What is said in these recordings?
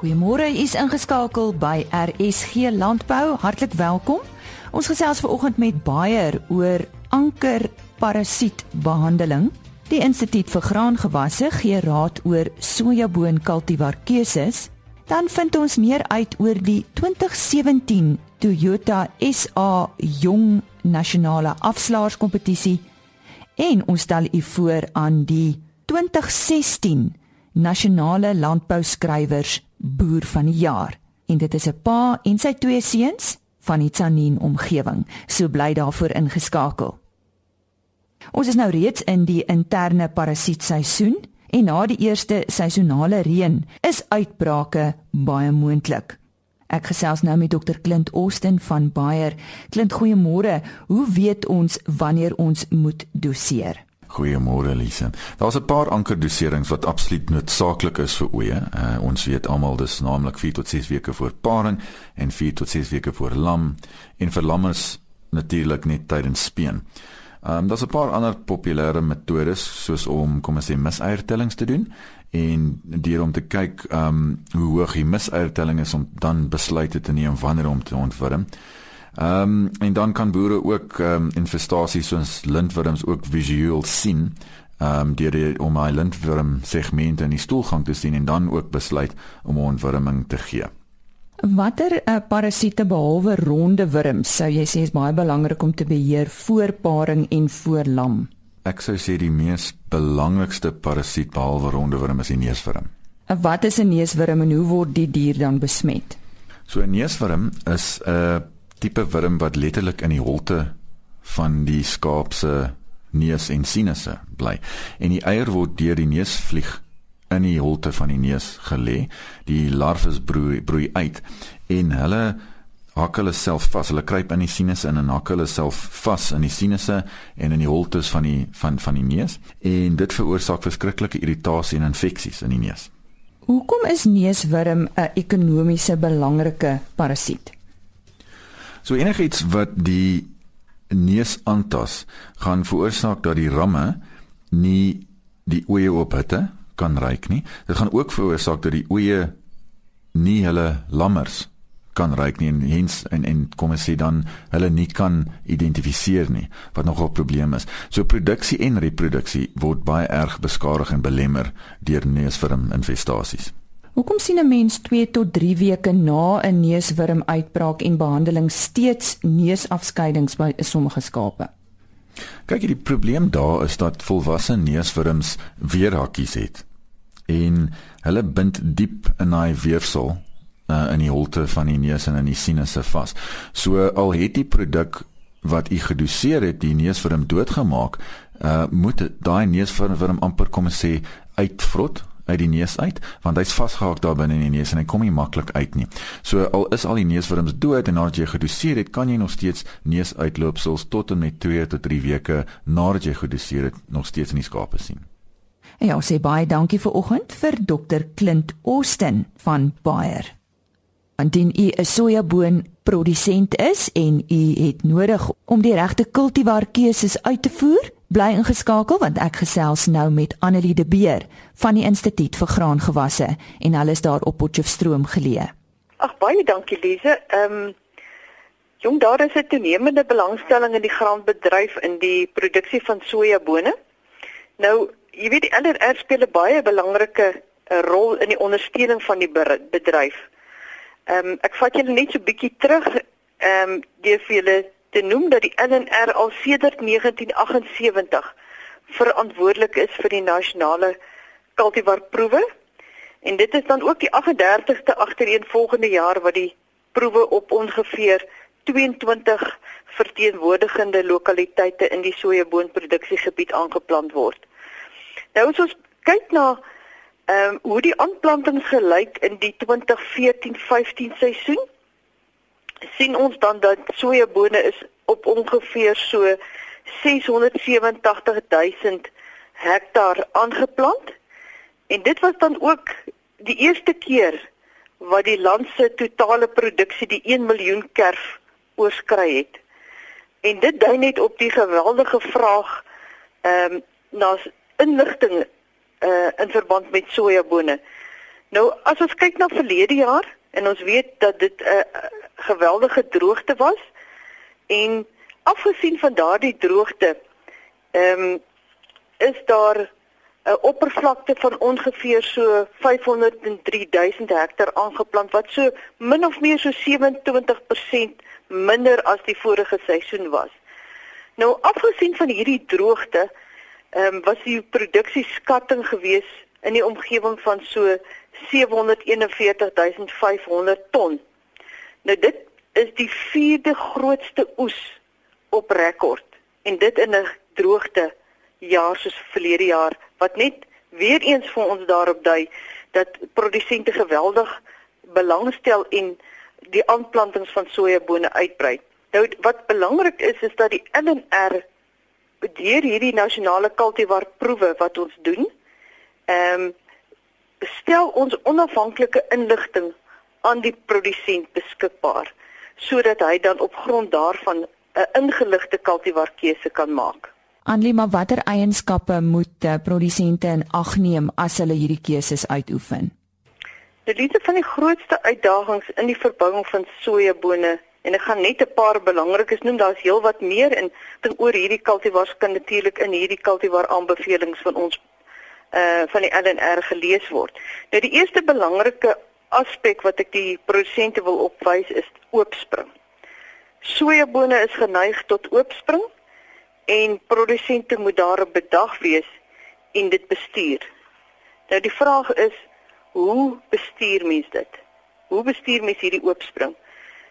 Goeiemôre, u is ingeskakel by RSG Landbou. Hartlik welkom. Ons gesels veraloggend met Baier oor ankerparasietbehandeling. Die Instituut vir Graangewasse gee raad oor sojaboon kultivar keuses. Dan vind ons meer uit oor die 2017 Toyota SA Jong Nasionale Afslaerskompetisie en ons stel u voor aan die 2016 Nasionale Landbouskrywers Boer van die Jaar. En dit is 'n pa en sy twee seuns van die Tsanin omgewing. So bly daarvoor ingeskakel. Ons is nou reeds in die interne parasietseisoen en na die eerste seisonale reën is uitbrake baie moontlik. Ek gesels nou met dokter Clint Austin van Bayer. Clint, goeiemôre. Hoe weet ons wanneer ons moet doseer? Goeiemôre Lise. Daar's 'n paar ankerdoserings wat absoluut noodsaaklik is vir oeye. Uh, ons weet almal dis naamlik 4 tot 6 weke voor paring en 4 tot 6 weke voor lam en vir lammers natuurlik net tydens speen. Ehm um, daar's 'n paar ander populêre metodes soos om kom ons sê miseiertellings te doen en deur om te kyk ehm um, hoe hoog die miseiertelling is om dan besluite te neem wanneer om te ontwurm. Ehm um, en dan kan boere ook ehm um, infestasies soos lintworms ook visueel sien. Ehm um, deur die, om my lintworm segmente in die stoelgang te sien en dan ook besluit om 'n ontwurming te gee. Watter uh, parasiete behalwe ronde wurms sou jy sê is baie belangrik om te beheer voor paring en voor lam? Ek sou sê die mees belangrikste parasiet behalwe ronde wurm is die neuswurm. En wat is 'n neuswurm en hoe word die dier dan besmet? So 'n neuswurm is 'n uh, tipe wurm wat letterlik in die holte van die skaap se neus en sinusse bly. En die eier word deur die neusvlieg in die holte van die neus gelê. Die larwes broei broei uit en hulle hak hulle self vas. Hulle kruip in die sinusse in en hak hulle self vas in die sinusse en in die holtes van die van van die neus en dit veroorsaak verskriklike irritasie en infeksies in die neus. Hoekom is neuswurm 'n ekonomiese belangrike parasiet? So enigiets wat die neus aantas, gaan veroorsaak dat die ramme nie die oeye op hitte kan ruik nie. Dit gaan ook veroorsaak dat die oeye nie hulle lammers kan ruik nie en hens en en kom ons sê dan hulle nie kan identifiseer nie wat nogal 'n probleem is. So produksie en reproduksie word baie erg beskadig en belemmer deur neuswurm infestasies. Hoekom sien 'n mens 2 tot 3 weke na 'n neuswurm uitbraak en behandeling steeds neusafskeidings by sommige skape? Kyk, die probleem daar is dat volwasse neuswurms weerhakkies het en hulle bind diep in daai weefsel uh, in die holte van die neus en in die sinusse vas. So al het die produk wat u gedoseer het die neuswurm doodgemaak, uh, moet daai neuswurm amper kom ons sê uitvrot uit die neus uit want hy's vasgehak daar binne in die neus en hy kom nie maklik uit nie. So al is al die neuswurms dood en nadat jy gedoseer het, kan jy nog steeds neusuitloopsels tot en met 2 tot 3 weke nadat jy gedoseer het nog steeds in die skape sien. Ja, sê baie dankie vir oggend vir Dr. Clint Austin van Bayer. Indien u 'n sojaboon produsent is en u het nodig om die regte kultivar keuses uit te voer, Bly ingeskakel want ek gesels nou met Annelie de Beer van die Instituut vir Graangewasse en hulle is daar op Potchefstroom geleë. Ag baie dankie Lize. Ehm um, jong daar is 'n toenemende belangstelling in die graanbedryf in die produksie van sojabone. Nou, jy weet die LRR speel 'n baie belangrike eh, rol in die ondersteuning van die bedryf. Ehm um, ek vat julle net so bietjie terug ehm um, deur vir julle te noem dat die NNR al sedert 1978 verantwoordelik is vir die nasionale kultivarproewe en dit is dan ook die 38ste agtereenvolgende jaar wat die proewe op ongeveer 22 verteenwoordigende lokaliteite in die sojaboonproduksiegebied aangeplant word. Nou as ons kyk na ehm um, hoe die aanplantings gelyk in die 2014-15 seisoen sien ons dan dat sojabone is op ongeveer so 687 000 hektaar aangeplant. En dit was dan ook die eerste keer wat die land se totale produksie die 1 miljoen kerf oorskry het. En dit dui net op die geweldige vraag ehm um, na inligting uh in verband met sojabone. Nou as ons kyk na verlede jaar en ons weet dat dit 'n uh, geweldige droogte was en afgesien van daardie droogte ehm um, is daar 'n oppervlakte van ongeveer so 503000 hektaar aangeplant wat so min of meer so 27% minder as die vorige seisoen was. Nou afgesien van hierdie droogte, ehm um, was die produksieskatting gewees in die omgewing van so 741500 ton. Nou dit is die vierde grootste oes op rekord en dit in 'n droogte jaar soos verlede jaar wat net weer eens vir ons daarop dui dat produsente geweldig belangstel en die aanplantings van sojabone uitbrei. Nou wat belangrik is is dat die LNR deur hierdie nasionale kultivar proewe wat ons doen, ehm um, stel ons onafhanklike inligting aan die produsent beskikbaar sodat hy dan op grond daarvan 'n ingeligte kultivar keuse kan maak. Anlima watter eienskappe moet uh, produsente in ag neem as hulle hierdie keuses uitoefen? Dit is van die grootste uitdagings in die verbouing van sojabone en ek gaan net 'n paar belangrikes noem. Daar's heelwat meer en ding oor hierdie kultivars kan natuurlik in hierdie kultivar aanbevelings van ons uh van die LNR gelees word. Nou die eerste belangrike aspek wat ek die produsente wil opwys is oopspring. Sojabone is geneig tot oopspring en produsente moet daarop bedag wees en dit bestuur. Nou die vraag is hoe bestuur mens dit? Hoe bestuur mens hierdie oopspring?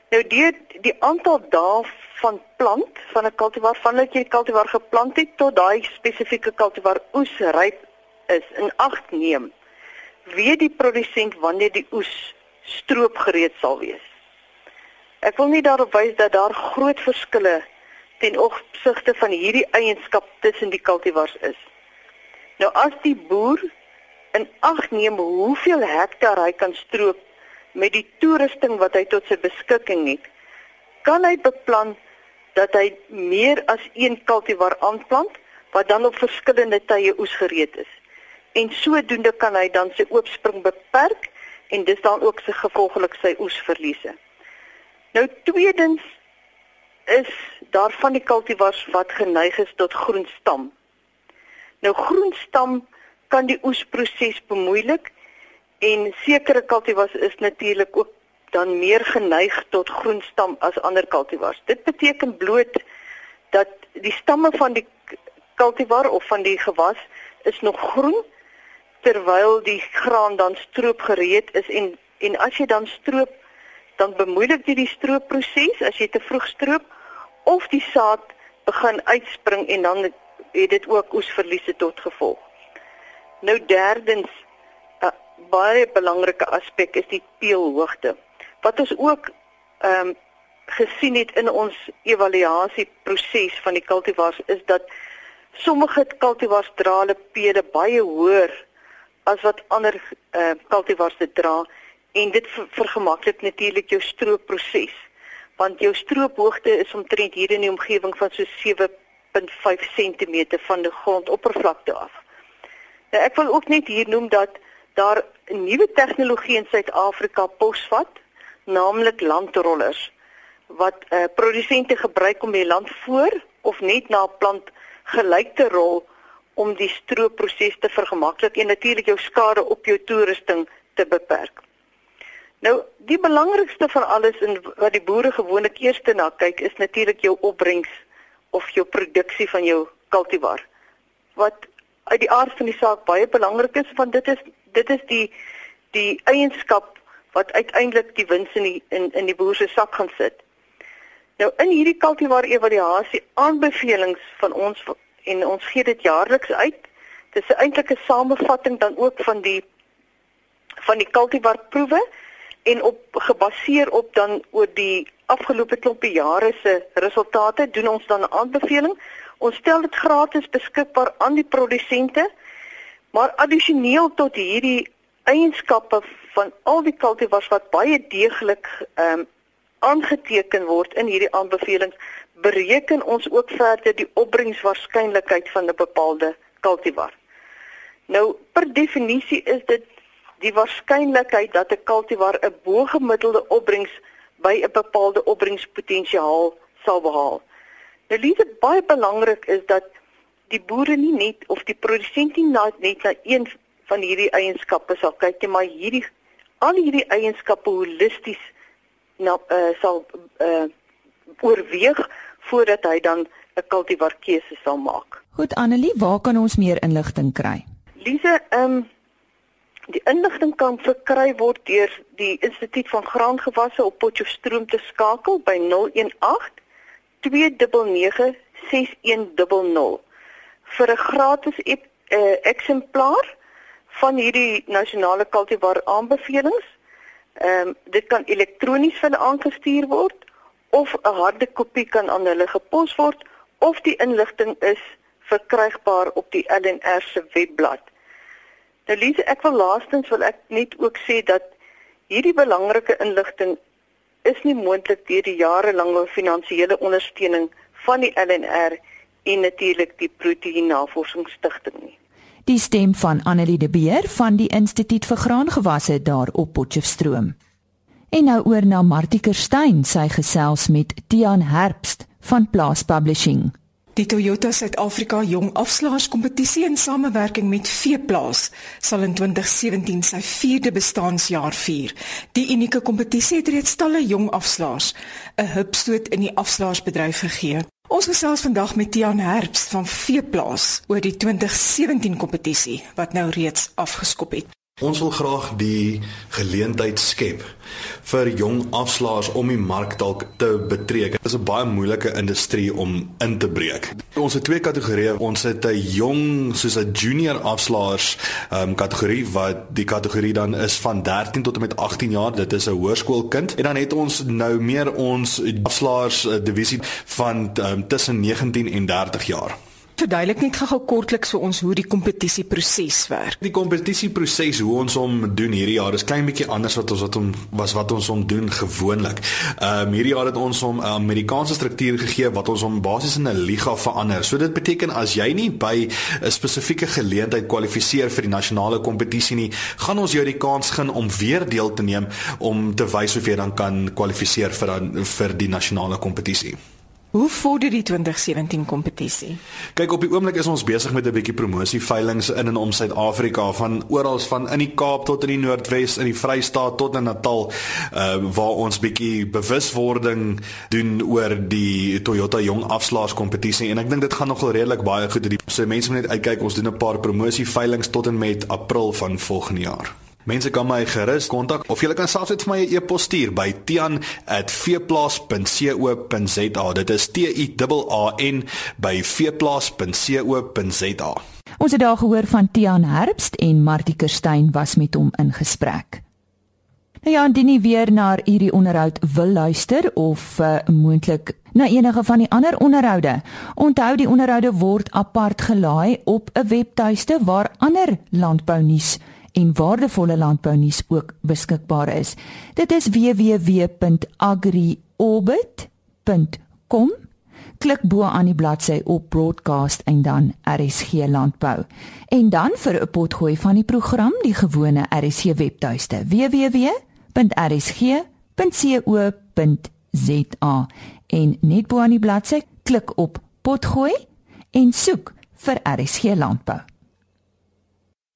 Nou deur die, aantal dae van plant van 'n kultivar vandat jy die kultivar geplant het tot daai spesifieke kultivar oes ryp is in ag neem. Weet die produsent wanneer die oes stroop gereed sal wees? Ek wil nie daarop wys dat daar groot verskille ten opsigte van hierdie eienskap tussen die kultivars is. Nou as die boer in ag neem hoeveel hektaar hy kan stroop met die toerusting wat hy tot sy beskikking het, kan hy beplan dat hy meer as een kultivar aanplant wat dan op verskillende tye oes gereed is. En sodoende kan hy dan sy oopspring beperk en dis dan ook se gevolglik sy oesverliese. Nou tweedens is daar van die kultivars wat geneig is tot groenstam. Nou groenstam kan die oesproses bemoeilik en sekere kultivars is natuurlik ook dan meer geneig tot groenstam as ander kultivars. Dit beteken bloot dat die stamme van die kultivar of van die gewas is nog groen terwyl die graan dan stroop gereed is en en as jy dan stroop dan bemoeilik dit die stroopproses as jy te vroeg stroop of die saad begin uitspring en dan het dit ook oesverliese tot gevolg. Nou derdens 'n baie belangrike aspek is die peelhoogte. Wat ons ook ehm um, gesien het in ons evaluasieproses van die kultivars is dat sommige kultivars dra hulle pele baie hoër as wat ander ehm uh, kultivars dit dra en dit vergemaklik natuurlik jou stroopproses want jou stroophoogte is omtrent hier in die omgewing van so 7.5 cm van die grondoppervlakte af. Nou ek wil ook net hier noem dat daar 'n nuwe tegnologie in Suid-Afrika posvat, naamlik landrollers wat uh, produsente gebruik om die land voor of net na plant gelyk te rol om die stroopproses te vergemaklik en natuurlik jou skade op jou toerusting te beperk. Nou, die belangrikste van alles en wat die boere gewoonlik eers na kyk, is natuurlik jou opbrengs of jou produksie van jou kultivar. Wat uit die aard van die saak baie belangrik is, want dit is dit is die die eienskap wat uiteindelik die wins in die in in die boer se sak gaan sit. Nou in hierdie kultivar evaluasie aanbevelings van ons en ons gee dit jaarliks uit. Dit is eintlik 'n samevatting dan ook van die van die kultivar proewe en op gebaseer op dan oor die afgelope klompie jare se resultate doen ons dan 'n aanbeveling. Ons stel dit gratis beskikbaar aan die produsente. Maar addisioneel tot hierdie eienskappe van al die kultivars wat baie deeglik ehm um, aangeteken word in hierdie aanbevelings, bereken ons ook verder die opbrengswaarskynlikheid van 'n bepaalde kultivar. Nou per definisie is dit die waarskynlikheid dat 'n kultivar 'n bo-gemiddelde opbrengs by 'n bepaalde opbrengspotensiaal sal behaal. Nou liefde baie belangrik is dat die boere nie net of die produsent nie net na een van hierdie eienskappe sal kyk nie, maar hierdie al hierdie eienskappe holisties na uh, sal uh, oorweeg voordat hy dan 'n kultivar keuse sal maak. Goed Annelie, waar kan ons meer inligting kry? Lise, ehm um, die inligting kan verkry word deur die Instituut van Graangewasse op Potchefstroom te skakel by 018 299 6100 vir 'n gratis uh, eksemplaar van hierdie nasionale kultivar aanbevelings. Ehm um, dit kan elektronies vir hulle aangestuur word of 'n harde kopie kan aan hulle gepos word of die inligting is verkrygbaar op die LNR se webblad. Nou Lise, ek wil laastens wil ek net ook sê dat hierdie belangrike inligting is nie moontlik deur die jarelange finansiële ondersteuning van die LNR en natuurlik die Proteïen Navorsingsstigting nie. Die stem van Annelie de Beer van die Instituut vir Graangewasse daar op Potchefstroom. En nou oor na Martie Kerstyn, sy gesels met Tiaan Herbst van Plaas Publishing. Die Toyota Suid-Afrika Jong Afslaers Kompetisie in samewerking met Veeplaas sal in 2017 sy 4de bestaanjaar vier. Die unieke kompetisie het reeds talle jong afslaers 'n hupstoot in die afslaersbedryf gegee. Ons gesels vandag met Tiaan Herbst van Veeplaas oor die 2017 kompetisie wat nou reeds afgeskop het. Ons wil graag die geleentheid skep vir jong afslaers om die mark dalk te betrek. Dit is 'n baie moeilike industrie om in te breek. Ons het twee kategorieë. Ons het 'n jong soos 'n junior afslaers um, kategorie wat die kategorie dan is van 13 tot en met 18 jaar. Dit is 'n hoërskoolkind. En dan het ons nou meer ons afslaers uh, divisie van um, tussen 19 en 30 jaar. Verduidelik net gou kortliks vir ons hoe die kompetisieproses werk. Die kompetisieproses hoe ons hom doen hierdie jaar is klein bietjie anders wat ons wat hom was wat ons hom doen gewoonlik. Ehm um, hierdie jaar het ons hom 'n Amerikaanse struktuur gegee wat ons hom basies in 'n liga verander. So dit beteken as jy nie by 'n spesifieke geleentheid kwalifiseer vir die nasionale kompetisie nie, gaan ons jou die kans gun om weer deel te neem om te wys of jy dan kan kwalifiseer vir vir die nasionale kompetisie. Hoe vorder die 2017 kompetisie? Kyk, op die oomblik is ons besig met 'n bietjie promosie veilinge in en om Suid-Afrika van oral van in die Kaap tot in die Noordwes, in die Vrystaat tot in Natal, uh waar ons bietjie bewuswording doen oor die Toyota Jong Afslaers kompetisie en ek dink dit gaan nogal redelik baie goed. So mense moet net uitkyk, ons doen 'n paar promosie veilinge tot en met April van volgende jaar. Mense kan my gerus kontak of jy kan selfs net vir my 'n e-pos stuur by tian@veeplaas.co.za. Dit is T I A N by veeplaas.co.za. Ons het daar gehoor van Tian Herbst en Martie Kerstyn was met hom in gesprek. Nou ja, indien jy weer na hierdie onderhoud wil luister of uh, moontlik na enige van die ander onderhoude, onthou die onderhoude word apart gelaai op 'n webtuiste waar ander landbounuus en waardevolle landbounuus ook beskikbaar is. Dit is www.agriorbit.com. Klik bo aan die bladsy op broadcast en dan RSG landbou. En dan vir 'n potgooi van die program, die gewone RSG webtuiste www.rsg.co.za. En net bo aan die bladsy klik op potgooi en soek vir RSG landbou.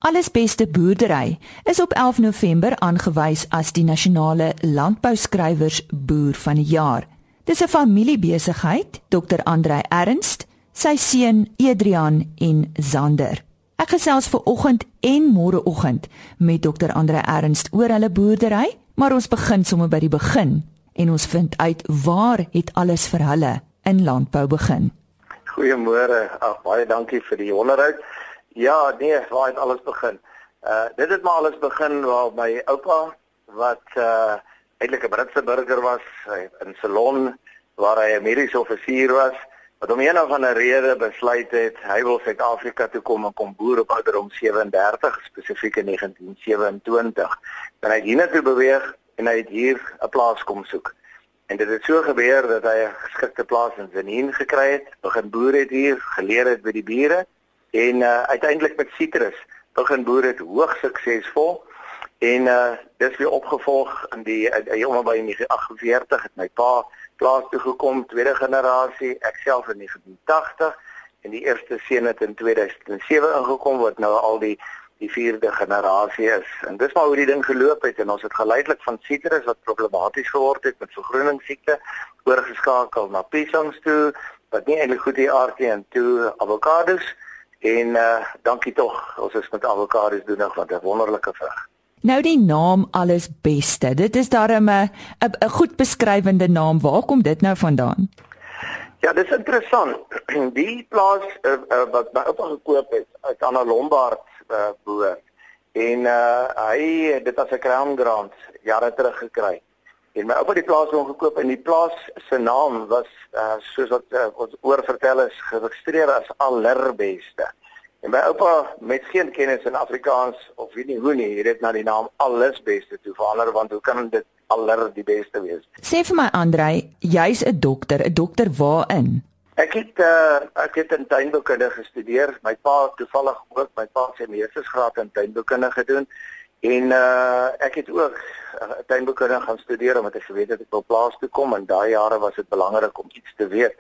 Alles beste boerdery is op 11 November aangewys as die nasionale landbouskrywers boer van die jaar. Dis 'n familiebesigheid, Dr. Andrei Ernst, sy seun Adrian en Zander. Ek gesels ver oggend en môreoggend met Dr. Andrei Ernst oor hulle boerdery, maar ons begin sommer by die begin en ons vind uit waar het alles vir hulle in landbou begin. Goeiemôre. Ag baie dankie vir die onderhoud. Ja, nee, waar het alles begin? Uh dit het maar alles begin waar my oupa wat uh eintlik 'n Britse burger was in Ceylon waar hy 'n mediese offisier was, wat om een of ander rede besluit het hy wil Suid-Afrika toe kom en kom boer op ouderdom 37, spesifiek in 1927. En hy het hiernatoe beweeg en hy het hier 'n plaas kom soek. En dit het so gebeur dat hy 'n geskikte plaas in Zenin gekry het, begin boer het hier, geleer het by die bure en uh, uiteindelik met sitrus begin boer dit hoogs suksesvol En uh dis weer opgevolg in die jonge by 1948 het my pa plaas toe gekom, tweede generasie, ek self in 1980 en die eerste seun het in 2007 ingekom wat nou al die die vierde generasie is. En dis maar hoe die ding geloop het en ons het geleidelik van sitrus wat problematies geword het met vergroeningssiekte oorgeskakel na pisangs toe wat nie eintlik goed hier aard nie en toe avokados en uh dankie tog ons is met avokados doen nog wat 'n wonderlike vrug. Nou die naam alles beste. Dit is darem 'n 'n goed beskrywende naam. Waar kom dit nou vandaan? Ja, dis interessant. Die plaas uh, uh, wat my oupa gekoop het uit Anna Lombard uh, boer en uh, hy dit as 'n crown grant jare terug gekry. En my oupa het die plaas ongekoop en die plaas se naam was uh, soos wat uh, ons oorvertel is geregistreer as Allerbeste. En my oupa met geen kennis in Afrikaans of weet nie hoe nie, het dit na die naam Allesbeste toe verander want hoe kan dit aller die beste wees? Sê vir my Andrei, jy's 'n dokter, 'n dokter waarin? Ek het uh, ek het in tuinboukunde gestudeer. My pa toevallig ook, my pa het sy meestersgraad in tuinboukunde gedoen. En uh ek het ook uh, tuinboukunde gaan studeer omdat ek geweet het ek wil plaas toe kom en daai jare was dit belangrik om iets te weet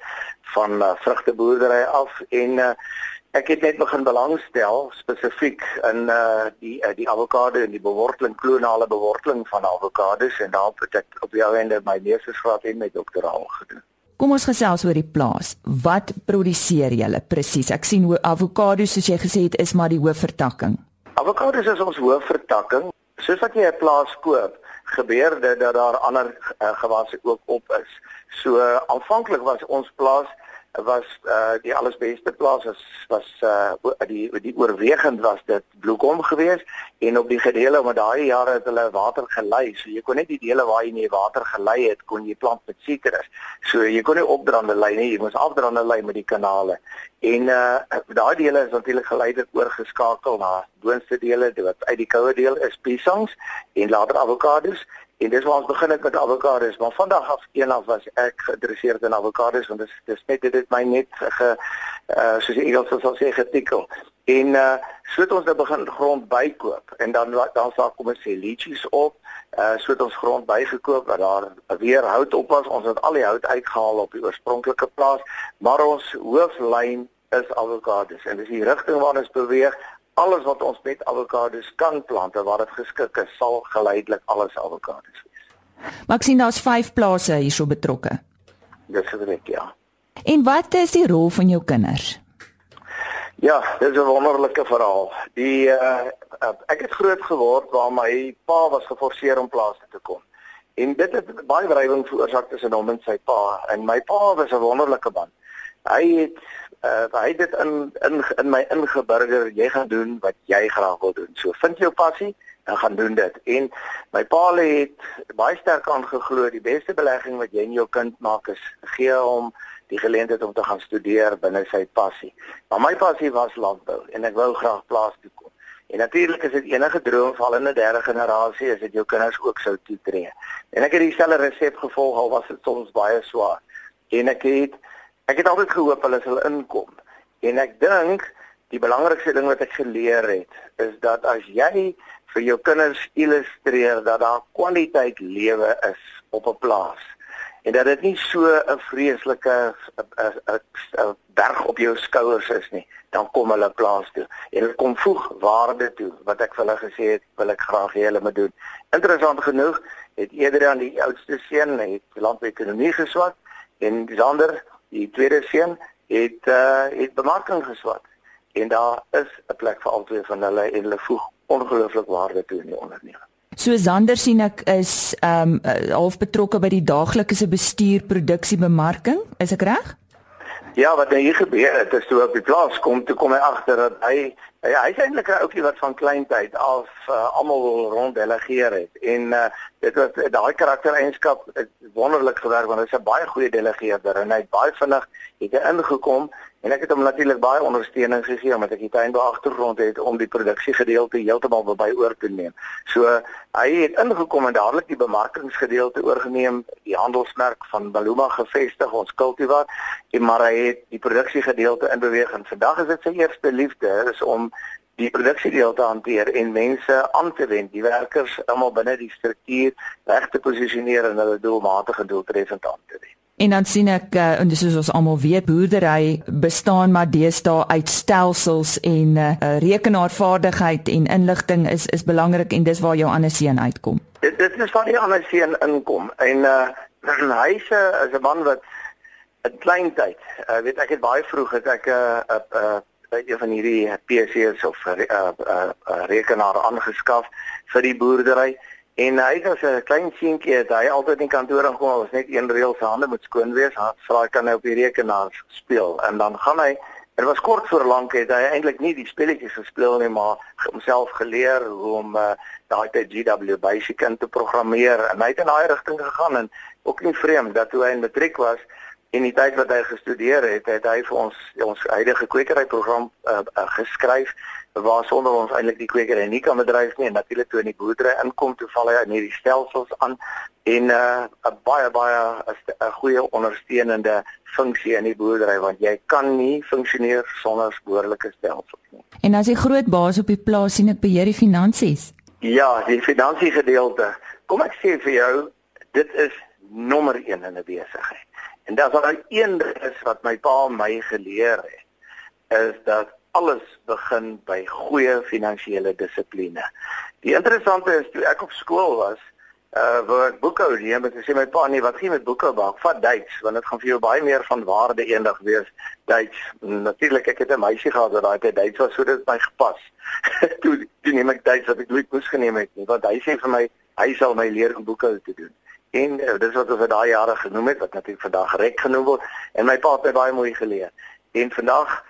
van uh, vrugteboerdery af en uh, ek het net begin belangstel spesifiek in uh die uh, die avokado en die beworteling klonale beworteling van avokados en daarop het ek op die einde my meestersgraad en my doktoraal gedoen. Kom ons gesels oor die plaas. Wat produseer julle presies? Ek sien hoe avokado soos jy gesê het is maar die hoofvertakking. Avokados is ons hoofvertakking. Soos wat jy 'n plaas koop, gebeur dit dat daar ander uh, gewasse ook op is. So uh, aanvanklik was ons plaas was uh, die alles beste plaas was was uh, die die oorwegend was dit bloekom geweest en op die gedele met daai jare het hulle water gelei. So jy kon net die dele waar jy nie water gelei het kon jy plant met sitrus so jy kon nie opdraande lei nie jy moes afdraande lei met die kanale. En uh, daai dele is natuurlik geleidelik oorgeskakel na boonste dele wat uit die koue deel is piesangs en later avokados En dis waar ons begin het met avokados, maar vandag af een af was ek geïnteresseerd in avokados want dit is dis net dit het my net ge uh soos die Engels sal sê getikel. En uh so het ons nou begin grond bykoop en dan dan sal kom ons sê liedjies op. Uh so het ons grond bygekoop wat daar weer hout op was. Ons het al die hout uitgehaal op die oorspronklike plaas, maar ons hooflyn is avokados en dis die rigting waarna ons beweeg alles wat ons met avokados kan plant waar dit geskik is, sal geleidelik alles avokados wees. Maar ek sien daar's 5 plase hierso betrokke. Dis reg, ja. En wat is die rol van jou kinders? Ja, dis 'n wonderlike verhaal. Die uh, ek het groot geword waar my pa was geforseer om plaas te kom. En dit het baie wrywing veroorsaak tussen hom en sy pa. En my pa was 'n wonderlike man. Hy het uh, hy het dit in in in my ingeburger jy gaan doen wat jy graag wil doen. So vind jou passie en gaan doen dit. En my pa het baie sterk aangeglo die beste belegging wat jy in jou kind maak is gee hom die geleentheid om te gaan studeer binne sy passie. Maar my passie was landbou en ek wou graag plaas toe kom. En natuurlik is dit enige droom val in 'n derde generasie as dit jou kinders ook sou toetree. En ek het dieselfde resep gevolg al was dit soms baie swaar. En ek het Ek het altyd gehoop hulle sal inkom. En ek dink die belangrikste ding wat ek geleer het is dat as jy vir jou kinders illustreer dat daar kwaliteit lewe is op 'n plaas en dat dit nie so 'n vreeslike 'n berg op jou skouers is nie, dan kom hulle plaas toe en hulle kom voeg waarde toe wat ek vir hulle gesê het wil ek graag hê hulle moet doen. Interessant genoeg het eerder aan die oudste seun het landbouekonomie geswat en Sander die tweede seun het uh het bemarking geswat en daar is 'n plek vir albei van hulle en hulle voeg ongelooflik waarde toe in die onderneming. So Zander sien ek is ehm um, half betrokke by die daaglikse bestuur produksie bemarking, is ek reg? Ja, wat nou hier gebeur het, is toe op die plaas kom, toe kom hy agter dat hy hy hy's eintlik 'n ouetjie wat van kleintyd af uh, almal rond delegeer het. En uh, dit was daai karaktereienskap wonderlik gewerk want hy's 'n baie goeie delegeerder en hy het baie vinnig het hy ingekom En ek het hom natuurlik baie ondersteuning gegee omdat ek die tuinbou agtergrond het om die produksiegedeelte heeltemal by oor te neem. So hy het ingekom en dadelik die bemarkingsgedeelte oorgeneem, die handelsmerk van Baluma gevestig, ons kultivar, en maar hy het die produksiegedeelte in beweeg en vandag is dit sy eerste liefde is om die produksiedeel te hanteer en mense aan te wend, die werkers almal binne die struktuur reg te posisioneer en hulle doelmatig en doeltreffend aan te wend. En dan sien ek uh, en dis soos ons almal weet, boerdery bestaan maar deesdae uit stelsels en uh, rekenaarvaardigheid en inligting is is belangrik en dis waar jou ander seun uitkom. Dit dit is waar die ander seun inkom en uh hy se is 'n man wat in klein tyd, uh, weet ek het baie vroeg het ek 'n uh, uh, uh, van hierdie PC's of 'n uh, uh, uh, rekenaar aangeskaf vir die boerdery en hy was 'n klein seentjie het hy altyd in kantoor ingekom was net een reël se hande moet skoon wees hy vra hy kan nou op die rekenaar speel? En dan gaan hy Dit was kort voor lank het hy eintlik nie die spelletjies gespeel nie maar homself geleer hoe om uh, daai tyd GW Basic in te programmeer. En hy het in daai rigting gegaan en ook nie vreemd dat toe hy in matriek was en die tyd wat hy gestudeer het, het hy vir ons ons huidige kwekeryprogram uh, uh, geskryf waar sonder ons eintlik die kwekery nie kan bedryf nie en natuurlik toe in die boerdery inkom toe val hy in hierdie stelsels aan en 'n uh, baie baie 'n goeie ondersteunende funksie in die boerdery want jy kan nie funksioneer sonder behoorlike stelsels nie. En as jy groot baas op die plaas sien ek beheer die finansies. Ja, die finansie gedeelte. Kom ek sê vir jou, dit is nommer 1 in 'n besigheid. En daar's al een ding is wat my pa my geleer het, is dat alles begin by goeie finansiële dissipline. Die interessante is toe ek op skool was, uh waar ek boekhou neem, het gesê my pa nee, wat gaan met boekhou maak? Vat Duits, want dit gaan vir jou baie meer van waarde eendag wees. Duits. Natuurlik ek het 'n meisie gehad wat daai tyd Duits was, so dit het my gepas. toe toe neem ek Duits wat ek nooit moes geneem het nie, want hy sê vir my hy sal my leer om boekhou te doen. En uh, dis wat ons vir daai jare genoem het wat natuurlik vandag rek genoem word en my pa het baie mooi geleer. En vandag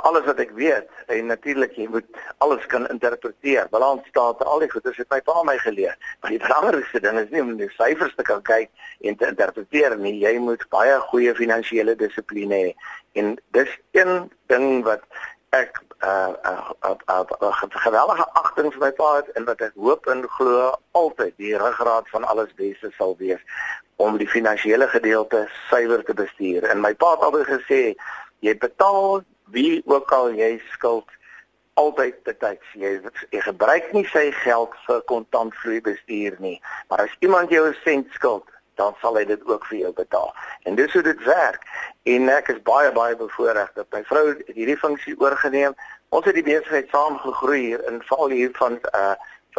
alles wat ek weet en natuurlik jy moet alles kan interpreteer. Balans staat al die goeders het my pa my geleer. Maar die belangrikste ding is nie om die syfers te kan kyk en te interpreteer nie. Jy moet baie goeie finansiële dissipline hê. En dis een ding wat ek uh uh, uh, uh, uh geweldige agting vir my pa het en wat ek hoop en glo altyd die ruggraat van alles beste sal wees om die finansiële gedeelte suiwer te bestuur. En my pa het altyd gesê jy betaal wie ook al jy skuld altyd betyds jy, jy gebruik nie sy geld vir kontantvloei bestuur nie. Maar as iemand jou 'n sent skuld, dan sal hy dit ook vir jou betaal. En dis hoe dit werk. En ek is baie baie bevoorreg dat my vrou hierdie funksie oorgeneem. Ons het die besigheid saam gegroei hier in val hier van uh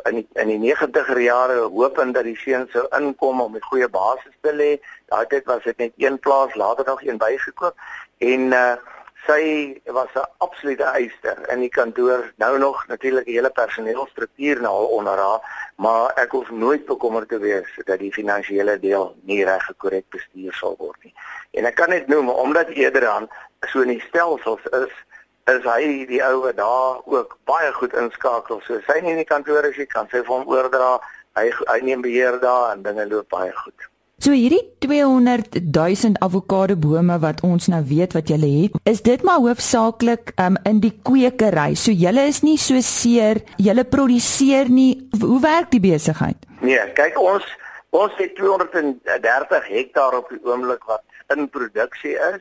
in die, in die 90er jare hoopend dat die seuns sou inkom om 'n goeie basis te lê. Daai tyd was dit net een plaas, later nog een bygekoop en uh sy was 'n absolute eister in die kantoor. Nou nog natuurlik die hele personeelstruktuur nou al onder haar maar ek hoef nooit bekommerd te wees dat die finansiële deel nie reg gekorrek bestuur sal word nie. En ek kan net noem omdat eerder aan so in die stelsels is is hy die ou wat daar ook baie goed inskakel. So sy nie in die kantoor is jy kan sy vir hom oordra. Hy hy neem beheer daar en dinge loop baie goed So hierdie 200 000 avokado bome wat ons nou weet wat julle het, is dit maar hoofsaaklik um, in die kwekery. So julle is nie so seer, julle produseer nie. Hoe werk die besigheid? Nee, kyk ons ons het 230 hektaar op die oomblik wat in produksie is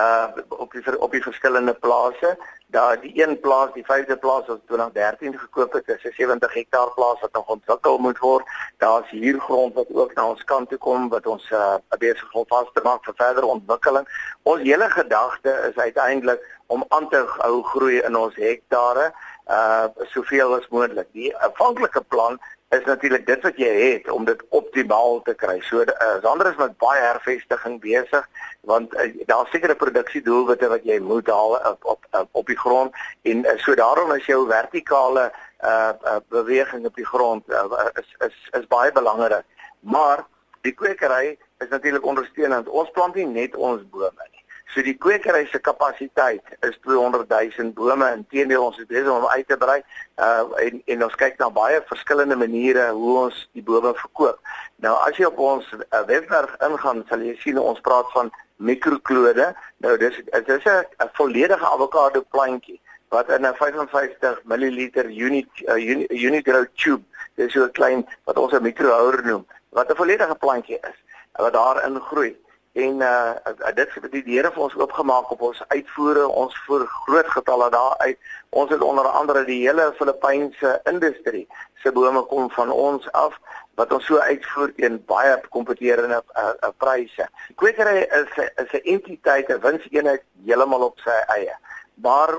uh op die op die verskillende plase. Daar die een plaas, die vyfde plaas wat 2013 gekoop het, is 'n 70 hektaar plaas wat nog ontwikkel moet word. Daar's hier grond wat ook na ons kant toe kom wat ons uh besig om vas te maak vir verdere ontwikkeling. Ons hele gedagte is uiteindelik om aan te hou groei in ons hektare uh soveel as moontlik. Die afhanklike plan is natuurlik dit wat jy het om dit optimaal te kry. So uh, Sander is met baie hervestiging besig want uh, daar's sekere produksiedoelwitte wat jy moet haal op op op, op die grond en uh, so daarom is jou vertikale uh, uh beweging op die grond uh, is is is baie belangrik. Maar die kwekery is natuurlik ondersteunend. Ons plant nie net ons bome nie. So die kwekery se kapasiteit is 200 000 bome. Inteendeel ons is besig om uit te brei. Uh en en ons kyk na baie verskillende maniere hoe ons die bome verkoop. Nou as jy op ons uh, webwerf ingaan, sal jy sien ons praat van mikroklode. Nou dis dis 'n volledige avokado plantjie wat in 'n 55 ml unit uh, unit, unit grow tube. Dis so 'n klein wat ons 'n mikrohouer noem, wat 'n volledige plantjie is wat daarin groei en uh dit het die Here vir ons oopgemaak op ons uitvoere ons voer groot getalle daar uit ons het onder andere die hele Filippynse industrie se bome kom van ons af wat ons so uitvoer teen baie kompeterende uh, uh, pryse. Kwekery is is 'n entiteit, 'n winseenheid heeltemal op sy eie. Maar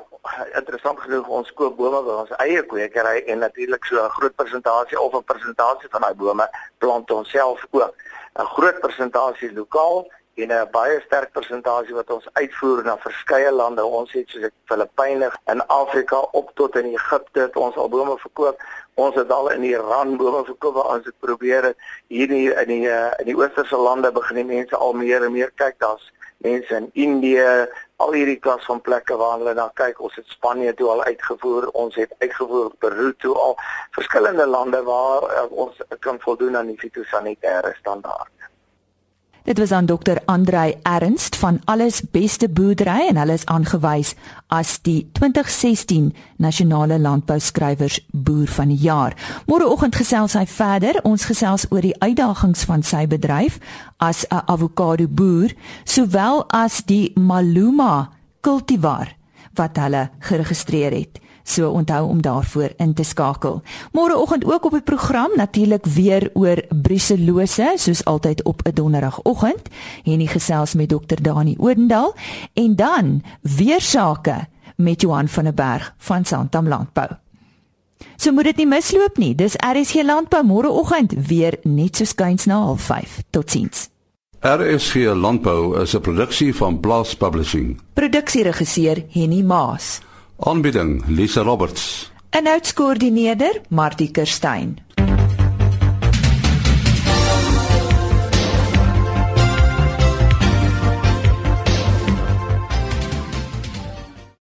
interessant genoeg ons koop bome by ons eie kwekery en natuurlik so 'n groot persentasie of 'n persentasie van daai bome plant ons self ook. 'n Groot persentasie lokaal en 'n baie sterk persentasie wat ons uitvoer na verskeie lande. Ons het soos Filippyne en Afrika op tot in Egipte het ons al bome verkoop. Ons het al in Iran bome verkoop waar ons het probeer het. hier in die in die, eh, in die oosterse lande begin die mense al meer en meer kyk. Daar's mense in Indië, al hierdie klas van plekke waar hulle na kyk. Ons het Spanje toe al uitgevoer. Ons het uitgevoer Peru toe al verskillende lande waar uh, ons kan voldoen aan die fitosanitêre standaarde. Dit was aan Dr. Andrei Ernst van Alles Beste Boerdery en hulle is aangewys as die 2016 Nasionale Landbouskrywers Boer van die Jaar. Môreoggend gesels hy verder. Ons gesels oor die uitdagings van sy bedryf as 'n avokado boer, sowel as die Maluma kultivar wat hulle geregistreer het. So onthou om daarvoor in te skakel. Môreoggend ook op die program natuurlik weer oor bruselose soos altyd op 'n donderdagoggend. Hiernie gesels met dokter Dani Odendaal en dan weer sake met Johan van der Berg van Santam Landbou. So moet dit nie misloop nie. Dis RSG Landbou môreoggend weer net so skuins na 05:30. Totsiens. RSG Landbou is 'n produksie van Blast Publishing. Produksieregisseur Henny Maas. Aanbieding Lisa Roberts. Inhoudskoördineerder Martie Kerstyn.